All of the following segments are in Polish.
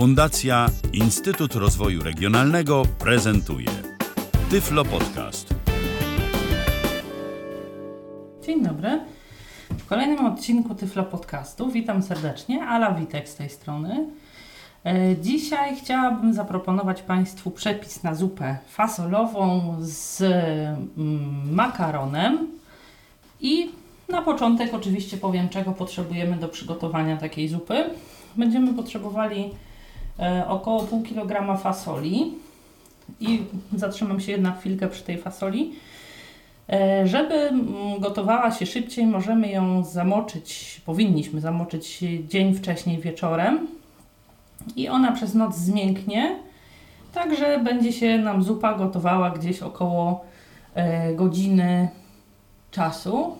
Fundacja Instytut Rozwoju Regionalnego prezentuje Tyflo Podcast. Dzień dobry. W kolejnym odcinku Tyflo Podcastu witam serdecznie. Ala Witek z tej strony. E, Dzisiaj chciałabym zaproponować Państwu przepis na zupę fasolową z mm, makaronem i na początek oczywiście powiem, czego potrzebujemy do przygotowania takiej zupy. Będziemy potrzebowali około pół kilograma fasoli i zatrzymam się jedna chwilkę przy tej fasoli. E, Żeby gotowała się szybciej, możemy ją zamoczyć, powinniśmy zamoczyć dzień wcześniej wieczorem i ona przez noc zmięknie, także będzie się nam zupa gotowała gdzieś około e, godziny czasu.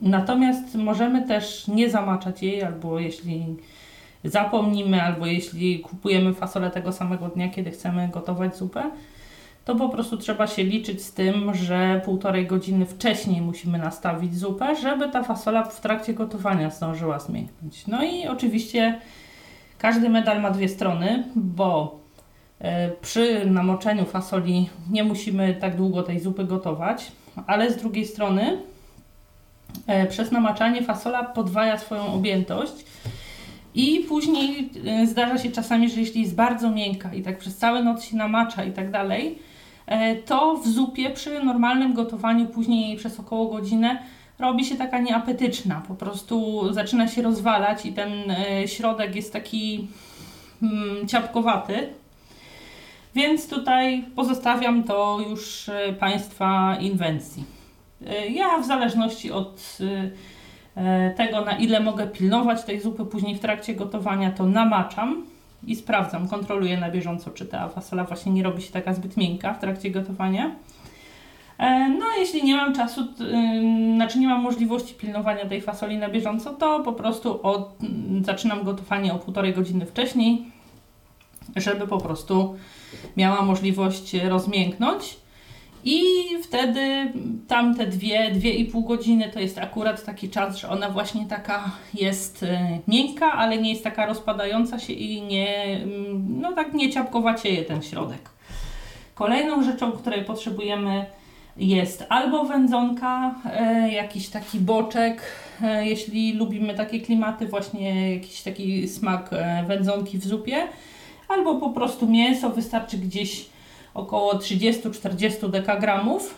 Natomiast możemy też nie zamaczać jej, albo jeśli zapomnimy, albo jeśli kupujemy fasolę tego samego dnia, kiedy chcemy gotować zupę, to po prostu trzeba się liczyć z tym, że półtorej godziny wcześniej musimy nastawić zupę, żeby ta fasola w trakcie gotowania zdążyła zmięknąć. No i oczywiście każdy medal ma dwie strony, bo e, przy namoczeniu fasoli nie musimy tak długo tej zupy gotować, ale z drugiej strony e, przez namaczanie fasola podwaja swoją objętość i później e, zdarza się czasami, że jeśli jest bardzo miękka i tak przez całą noc się namacza i tak dalej, e, to w zupie przy normalnym gotowaniu później przez około godzinę robi się taka nieapetyczna. Po prostu zaczyna się rozwalać i ten e, środek jest taki mm, ciapkowaty. Więc tutaj pozostawiam to już Państwa inwencji. Ja w zależności od tego, na ile mogę pilnować tej zupy później w trakcie gotowania, to namaczam i sprawdzam, kontroluję na bieżąco, czy ta fasola właśnie nie robi się taka zbyt miękka w trakcie gotowania. E, No, a jeśli nie mam czasu, znaczy nie mam możliwości pilnowania tej fasoli na bieżąco, to po prostu od, mm, zaczynam gotowanie o półtorej godziny wcześniej, żeby po prostu miała możliwość rozmięknąć. I wtedy tamte dwie, dwie i pół godziny to jest akurat taki czas, że ona właśnie taka jest e, miękka, ale nie jest taka rozpadająca się i nie, mm, no tak nie ciapkowacieje ten środek. Kolejną rzeczą, której potrzebujemy jest albo wędzonka, e, jakiś taki boczek, e, jeśli lubimy takie klimaty, właśnie jakiś taki smak wędzonki w zupie, albo po prostu mięso, wystarczy gdzieś około 30-40 dekagramów.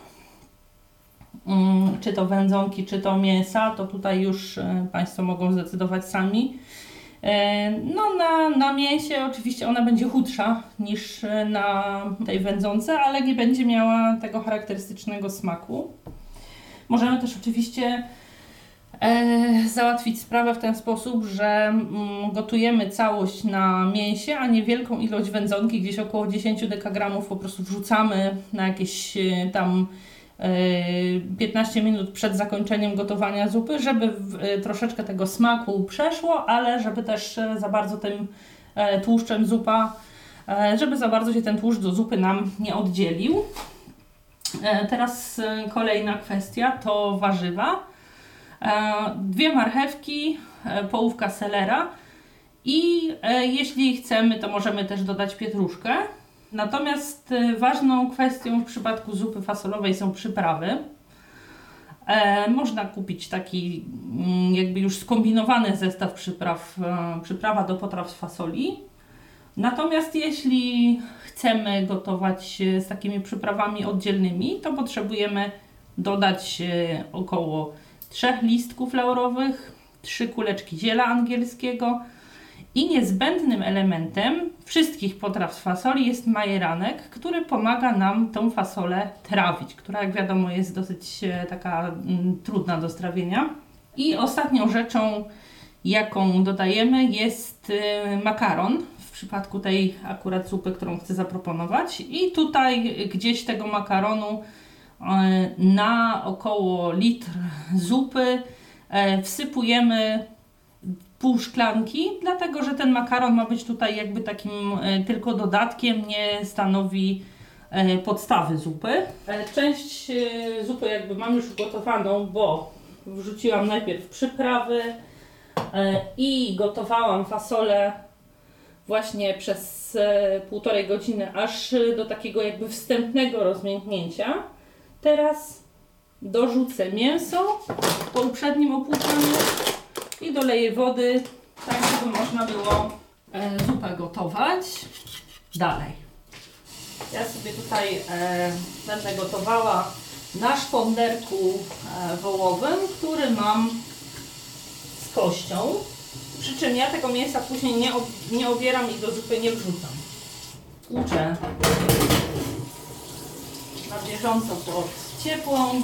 Mm, Czy to wędzonki, czy to mięsa, to tutaj już e, Państwo mogą zdecydować sami. E, No, na, na mięsie oczywiście ona będzie chudsza niż e, na tej wędzonce, ale nie będzie miała tego charakterystycznego smaku. Możemy też oczywiście załatwić sprawę w ten sposób, że mm, gotujemy całość na mięsie, a niewielką ilość wędzonki, gdzieś około 10 dekagramów po prostu wrzucamy na jakieś e, tam e, 15 minut przed zakończeniem gotowania zupy, żeby e, troszeczkę tego smaku przeszło, ale żeby też e, za bardzo tym e, tłuszczem zupa, e, żeby za bardzo się ten tłuszcz do zupy nam nie oddzielił. E, Teraz e, kolejna kwestia to warzywa. E, Dwie marchewki, e, połówka selera i e, jeśli chcemy, to możemy też dodać pietruszkę. Natomiast ważną kwestią w przypadku zupy fasolowej są przyprawy. Można kupić taki mm, jakby już skombinowany zestaw przypraw, przyprawa do potraw z fasoli. Natomiast jeśli chcemy gotować z takimi przyprawami oddzielnymi, to potrzebujemy dodać e, 3 listków laurowych, 3 kuleczki ziela angielskiego i niezbędnym elementem wszystkich potraw z fasoli jest majeranek, który pomaga nam tą fasolę trawić, która jak wiadomo jest dosyć e, taka mm, trudna do strawienia. I ostatnią rzeczą, jaką dodajemy jest e, makaron w przypadku tej akurat zupy, którą chcę zaproponować. I tutaj gdzieś tego makaronu na około litr zupy e, wsypujemy pół szklanki, dlatego że ten makaron ma być tutaj jakby takim e, tylko dodatkiem, nie stanowi e, podstawy zupy. E, Część e, zupy jakby mam już ugotowaną, bo wrzuciłam najpierw przyprawy e, i gotowałam fasolę właśnie przez e, półtorej godziny, aż e, do takiego jakby wstępnego rozmięknięcia. Teraz dorzucę mięso po uprzednim opłuczaniu i doleję wody, tak żeby można było e, zupę gotować dalej. Ja sobie tutaj e, będę gotowała na szponderku e, wołowym, który mam z kością. Przy czym ja tego mięsa później nie, ob, nie obieram i do zupy nie wrzucam. Tłuczę na bieżąco pod ciepłą,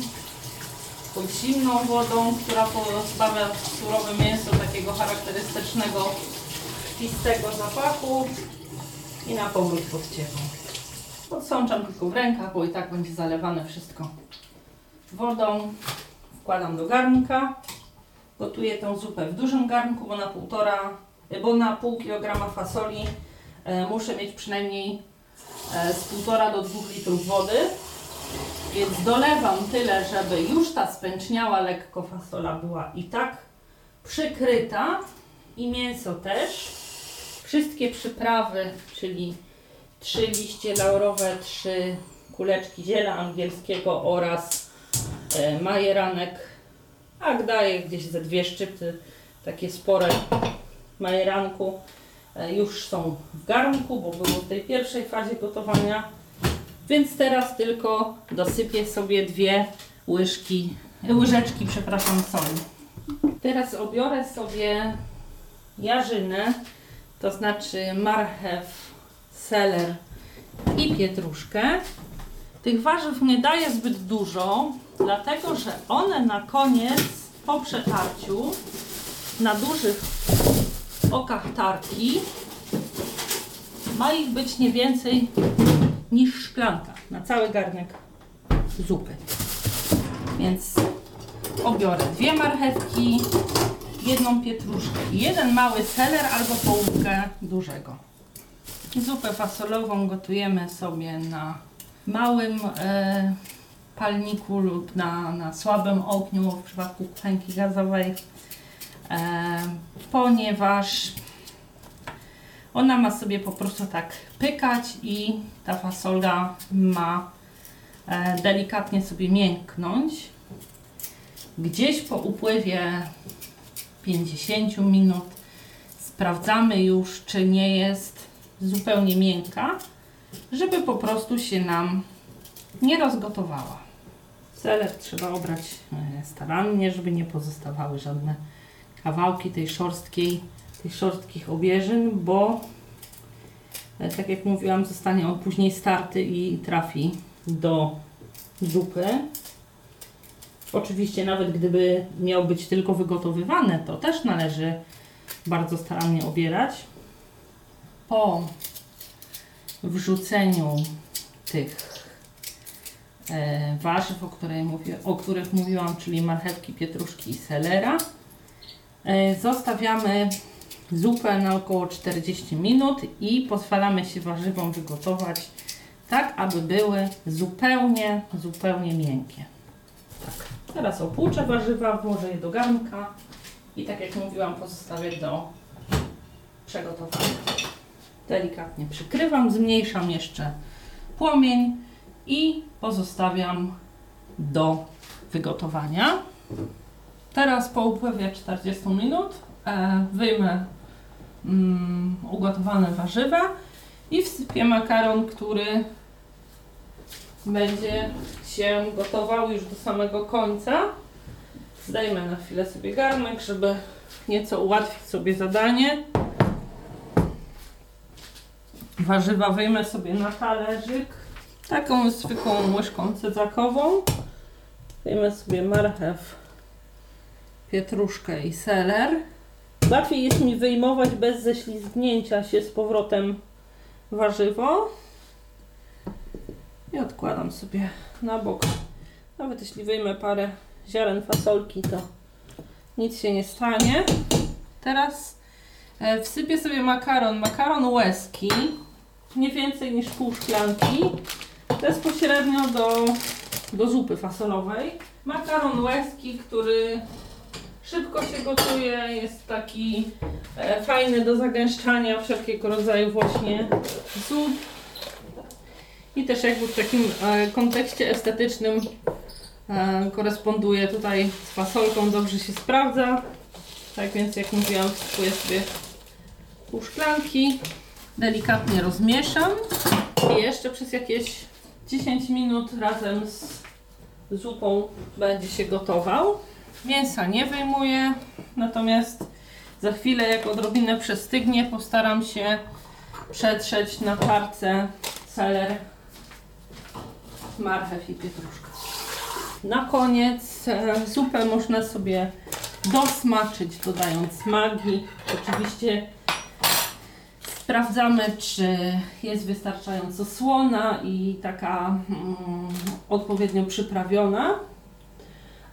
pod zimną wodą, która pozbawia surowe mięso takiego charakterystycznego, krwistego zapachu i na powrót pod ciepłą. Podsączam tylko w rękach, bo i tak będzie zalewane wszystko wodą. Wkładam do garnka. Gotuję tę zupę w dużym garnku, bo na półtora, bo na pół kilograma fasoli e, muszę mieć przynajmniej e, z półtora do dwóch litrów wody. Więc dolewam tyle, żeby już ta spęczniała lekko fasola była i tak przykryta i mięso też. Wszystkie przyprawy, czyli trzy liście laurowe, trzy kuleczki ziela angielskiego oraz e, majeranek. A daję gdzieś ze dwie szczypty, takie spore majeranku. E, już są w garnku, bo było w tej pierwszej fazie gotowania. Więc teraz tylko dosypię sobie dwie łyżki, łyżeczki, przepraszam, soli. Teraz obiorę sobie jarzynę, to znaczy marchew, seler i pietruszkę. Tych warzyw nie daję zbyt dużo, dlatego że one na koniec po przetarciu na dużych okach tarki ma ich być nie więcej niż szklanka na cały garnek zupy. Więc obiorę dwie marchewki, jedną pietruszkę i jeden mały seler albo połówkę dużego. Zupę fasolową gotujemy sobie na małym e, palniku lub na, na słabym ogniu w przypadku kuchenki gazowej, e, ponieważ ona ma sobie po prostu tak pykać i ta fasola ma e, delikatnie sobie mięknąć. Gdzieś po upływie 50 minut sprawdzamy już, czy nie jest zupełnie miękka, żeby po prostu się nam nie rozgotowała. Seler trzeba obrać e, starannie, żeby nie pozostawały żadne kawałki tej szorstkiej, tych szorstkich obieżyn, bo e, tak jak mówiłam, zostanie on później starty i trafi do zupy. Oczywiście nawet gdyby miał być tylko wygotowywane, to też należy bardzo starannie obierać. Po wrzuceniu tych e, warzyw, o, której mówię, o których mówiłam, czyli marchewki, pietruszki i selera, e, zostawiamy zupę na około 40 minut i pozwalamy się warzywom wygotować tak, aby były zupełnie, zupełnie miękkie. Tak. Teraz opłuczę warzywa, włożę je do garnka i tak jak mówiłam, pozostawię do przygotowania. Delikatnie przykrywam, zmniejszam jeszcze płomień i pozostawiam do wygotowania. Teraz po upływie 40 minut e, wyjmę mm, ugotowane warzywa i wsypię makaron, który będzie się gotował już do samego końca. Zdejmę na chwilę sobie garnek, żeby nieco ułatwić sobie zadanie. Warzywa wyjmę sobie na talerzyk. Taką zwykłą łyżką cedzakową. Wyjmę sobie marchew, pietruszkę i seler. Łatwiej jest mi wyjmować bez ześlizgnięcia się z powrotem warzywo. I odkładam sobie na bok. Nawet jeśli wyjmę parę ziaren fasolki, to nic się nie stanie. Teraz e, wsypię sobie makaron, makaron łezki, nie więcej niż pół szklanki, bezpośrednio do, do zupy fasolowej. Makaron łezki, który szybko się gotuje, jest taki e, fajny do zagęszczania wszelkiego rodzaju właśnie zup. I też jakby w takim e, kontekście estetycznym e, koresponduje tutaj z fasolką, dobrze się sprawdza. Tak więc jak mówiłam, wsypuję sobie pół szklanki, delikatnie rozmieszam i jeszcze przez jakieś 10 minut razem z zupą będzie się gotował. Mięsa nie wyjmuję, natomiast za chwilę jak odrobinę przestygnie postaram się przetrzeć na tarce seler, marchew i pietruszkę. Na koniec e, zupę można sobie dosmaczyć dodając magii. Oczywiście sprawdzamy, czy jest wystarczająco słona i taka mm, odpowiednio przyprawiona.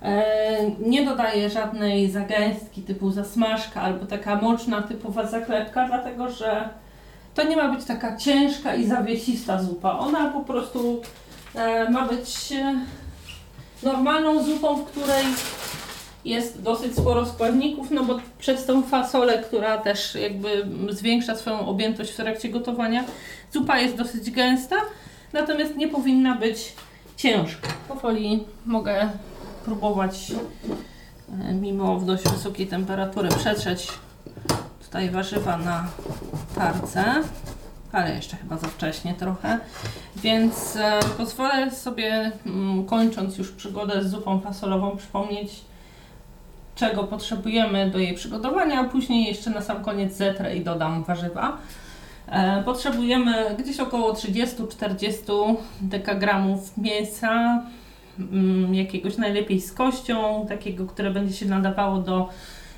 E, nie dodaję żadnej zagęstki typu zasmażka albo taka moczna typowa zaklepka, dlatego że to nie ma być taka ciężka i zawiesista zupa. Ona po prostu e, ma być e, normalną zupą, w której jest dosyć sporo składników, no bo przez tą fasolę, która też jakby zwiększa swoją objętość w trakcie gotowania, zupa jest dosyć gęsta, natomiast nie powinna być ciężka. Powoli mogę próbować e, mimo dość wysokiej temperatury przetrzeć tutaj warzywa na tarce, ale jeszcze chyba za wcześnie trochę, więc e, pozwolę sobie mm, kończąc już przygodę z zupą fasolową przypomnieć czego potrzebujemy do jej przygotowania, a później jeszcze na sam koniec zetrę i dodam warzywa. E, potrzebujemy gdzieś około 30-40 dekagramów mięsa, jakiegoś najlepiej z kością, takiego, które będzie się nadawało do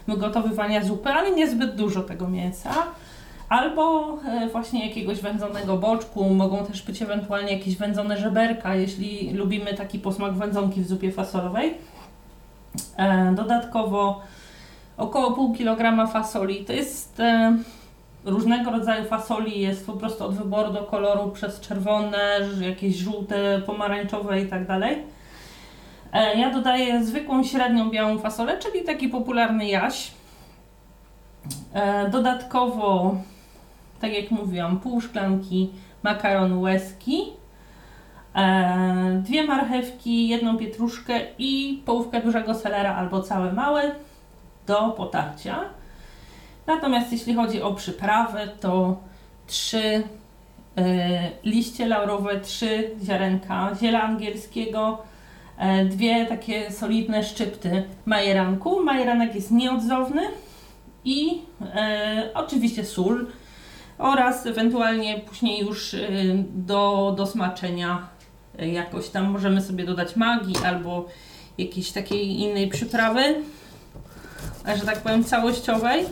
wygotowywania zupy, ale niezbyt dużo tego mięsa. Albo e, właśnie jakiegoś wędzonego boczku, mogą też być ewentualnie jakieś wędzone żeberka, jeśli lubimy taki posmak wędzonki w zupie fasolowej. E, dodatkowo około pół kilograma fasoli. To jest e, różnego rodzaju fasoli, jest po prostu od wyboru do koloru przez czerwone, jakieś żółte, pomarańczowe i tak dalej. E, ja dodaję zwykłą średnią białą fasolę, czyli taki popularny jaś. Dodatkowo, tak jak mówiłam, pół szklanki makaronu łezki E, dwie marchewki, jedną pietruszkę i połówkę dużego selera albo całe małe do potarcia. Natomiast jeśli chodzi o przyprawy, to trzy e, liście laurowe, trzy ziarenka ziela angielskiego, e, dwie takie solidne szczypty majeranku. Majeranek jest nieodzowny i oczywiście sól oraz ewentualnie później już do, do smaczenia jakoś tam możemy sobie dodać magii albo jakiejś takiej innej przyprawy, że tak powiem całościowej.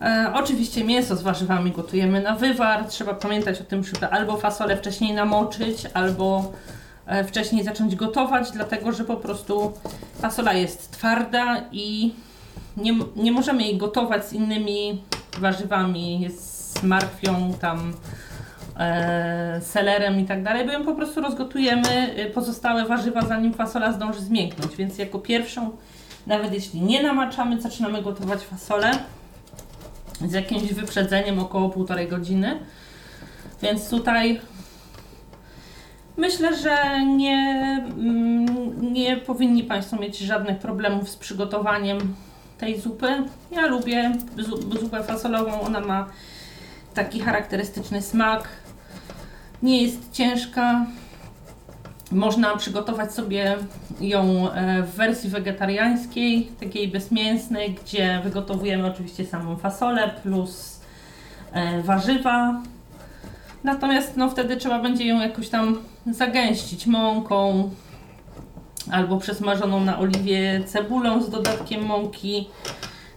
E, oczywiście mięso z warzywami gotujemy na wywar. Trzeba pamiętać o tym, żeby albo fasolę wcześniej namoczyć, albo e, wcześniej zacząć gotować, dlatego że po prostu fasola jest twarda i nie, nie możemy jej gotować z innymi warzywami, z marchwią tam e, selerem i tak dalej, bo ją po prostu rozgotujemy y, pozostałe warzywa, zanim fasola zdąży zmięknąć. Więc jako pierwszą, nawet jeśli nie namaczamy, zaczynamy gotować fasolę z jakimś wyprzedzeniem około półtorej godziny. Więc tutaj myślę, że nie, mm, nie powinni Państwo mieć żadnych problemów z przygotowaniem tej zupy. Ja lubię zupę fasolową, ona ma taki charakterystyczny smak, nie jest ciężka. Można przygotować sobie ją e, w wersji wegetariańskiej, takiej bezmięsnej, gdzie wygotowujemy oczywiście samą fasolę plus e, warzywa. Natomiast no, wtedy trzeba będzie ją jakoś tam zagęścić mąką albo przesmażoną na oliwie cebulą z dodatkiem mąki.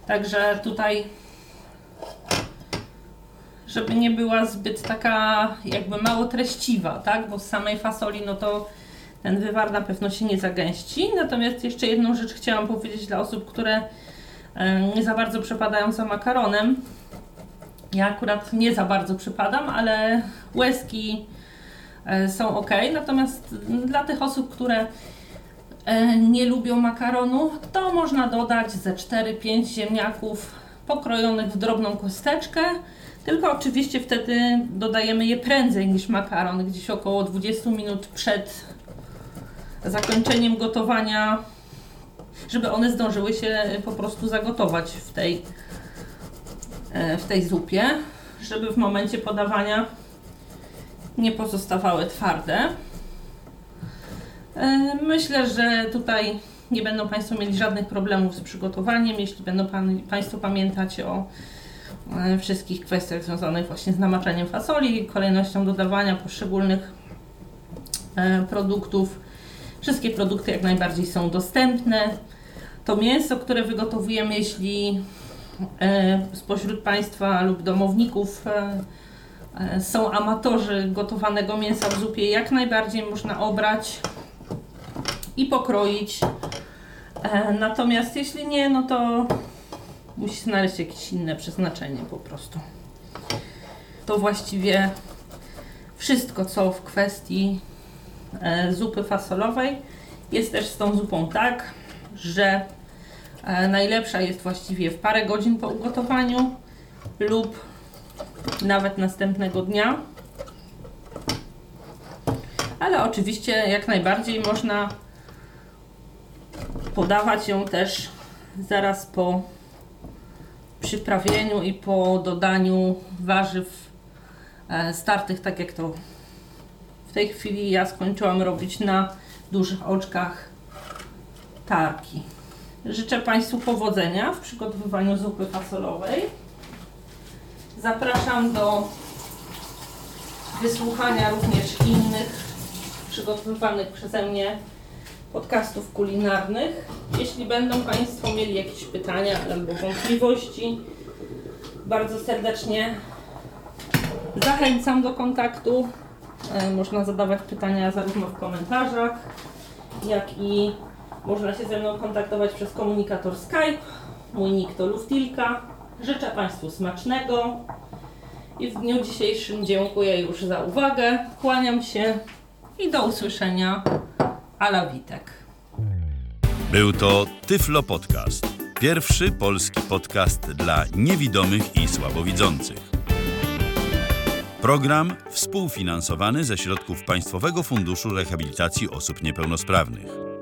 Także tutaj żeby nie była zbyt taka jakby mało treściwa, tak? Bo z samej fasoli no to ten wywar na pewno się nie zagęści. Natomiast jeszcze jedną rzecz chciałam powiedzieć dla osób, które nie za bardzo przepadają za makaronem. Ja akurat nie za bardzo przypadam, ale łezki e, są ok. Natomiast dla tych osób, które e, nie lubią makaronu, to można dodać ze 4-5 ziemniaków pokrojonych w drobną kosteczkę. Tylko oczywiście wtedy dodajemy je prędzej niż makaron, gdzieś około 20 minut przed zakończeniem gotowania, żeby one zdążyły się po prostu zagotować w tej, w tej zupie, żeby w momencie podawania nie pozostawały twarde. E, Myślę, że tutaj nie będą Państwo mieli żadnych problemów z przygotowaniem, jeśli będą pan, Państwo pamiętać o e, wszystkich kwestiach związanych właśnie z namaczaniem fasoli, kolejnością dodawania poszczególnych e, produktów. Wszystkie produkty jak najbardziej są dostępne. To mięso, które wygotowujemy, jeśli e, spośród Państwa lub domowników e, e, są amatorzy gotowanego mięsa w zupie, jak najbardziej można obrać i pokroić. E, Natomiast jeśli nie, no to musi znaleźć jakieś inne przeznaczenie po prostu. To właściwie wszystko, co w kwestii e, zupy fasolowej. Jest też z tą zupą tak, że e, najlepsza jest właściwie w parę godzin po ugotowaniu lub nawet następnego dnia. Ale oczywiście jak najbardziej można podawać ją też zaraz po przyprawieniu i po dodaniu warzyw e, startych, tak jak to w tej chwili ja skończyłam robić na dużych oczkach tarki. Życzę Państwu powodzenia w przygotowywaniu zupy fasolowej. Zapraszam do wysłuchania również innych przygotowywanych przeze mnie podcastów kulinarnych. Jeśli będą Państwo mieli jakieś pytania albo wątpliwości, bardzo serdecznie zachęcam do kontaktu. E, Można zadawać pytania zarówno w komentarzach, jak i można się ze mną kontaktować przez komunikator Skype. Mój nick to Luftilka. Życzę Państwu smacznego i w dniu dzisiejszym dziękuję już za uwagę. Kłaniam się i do usłyszenia. Ala Witek. Był to Tyflo Podcast. Pierwszy polski podcast dla niewidomych i słabowidzących. Program współfinansowany ze środków Państwowego Funduszu Rehabilitacji Osób Niepełnosprawnych.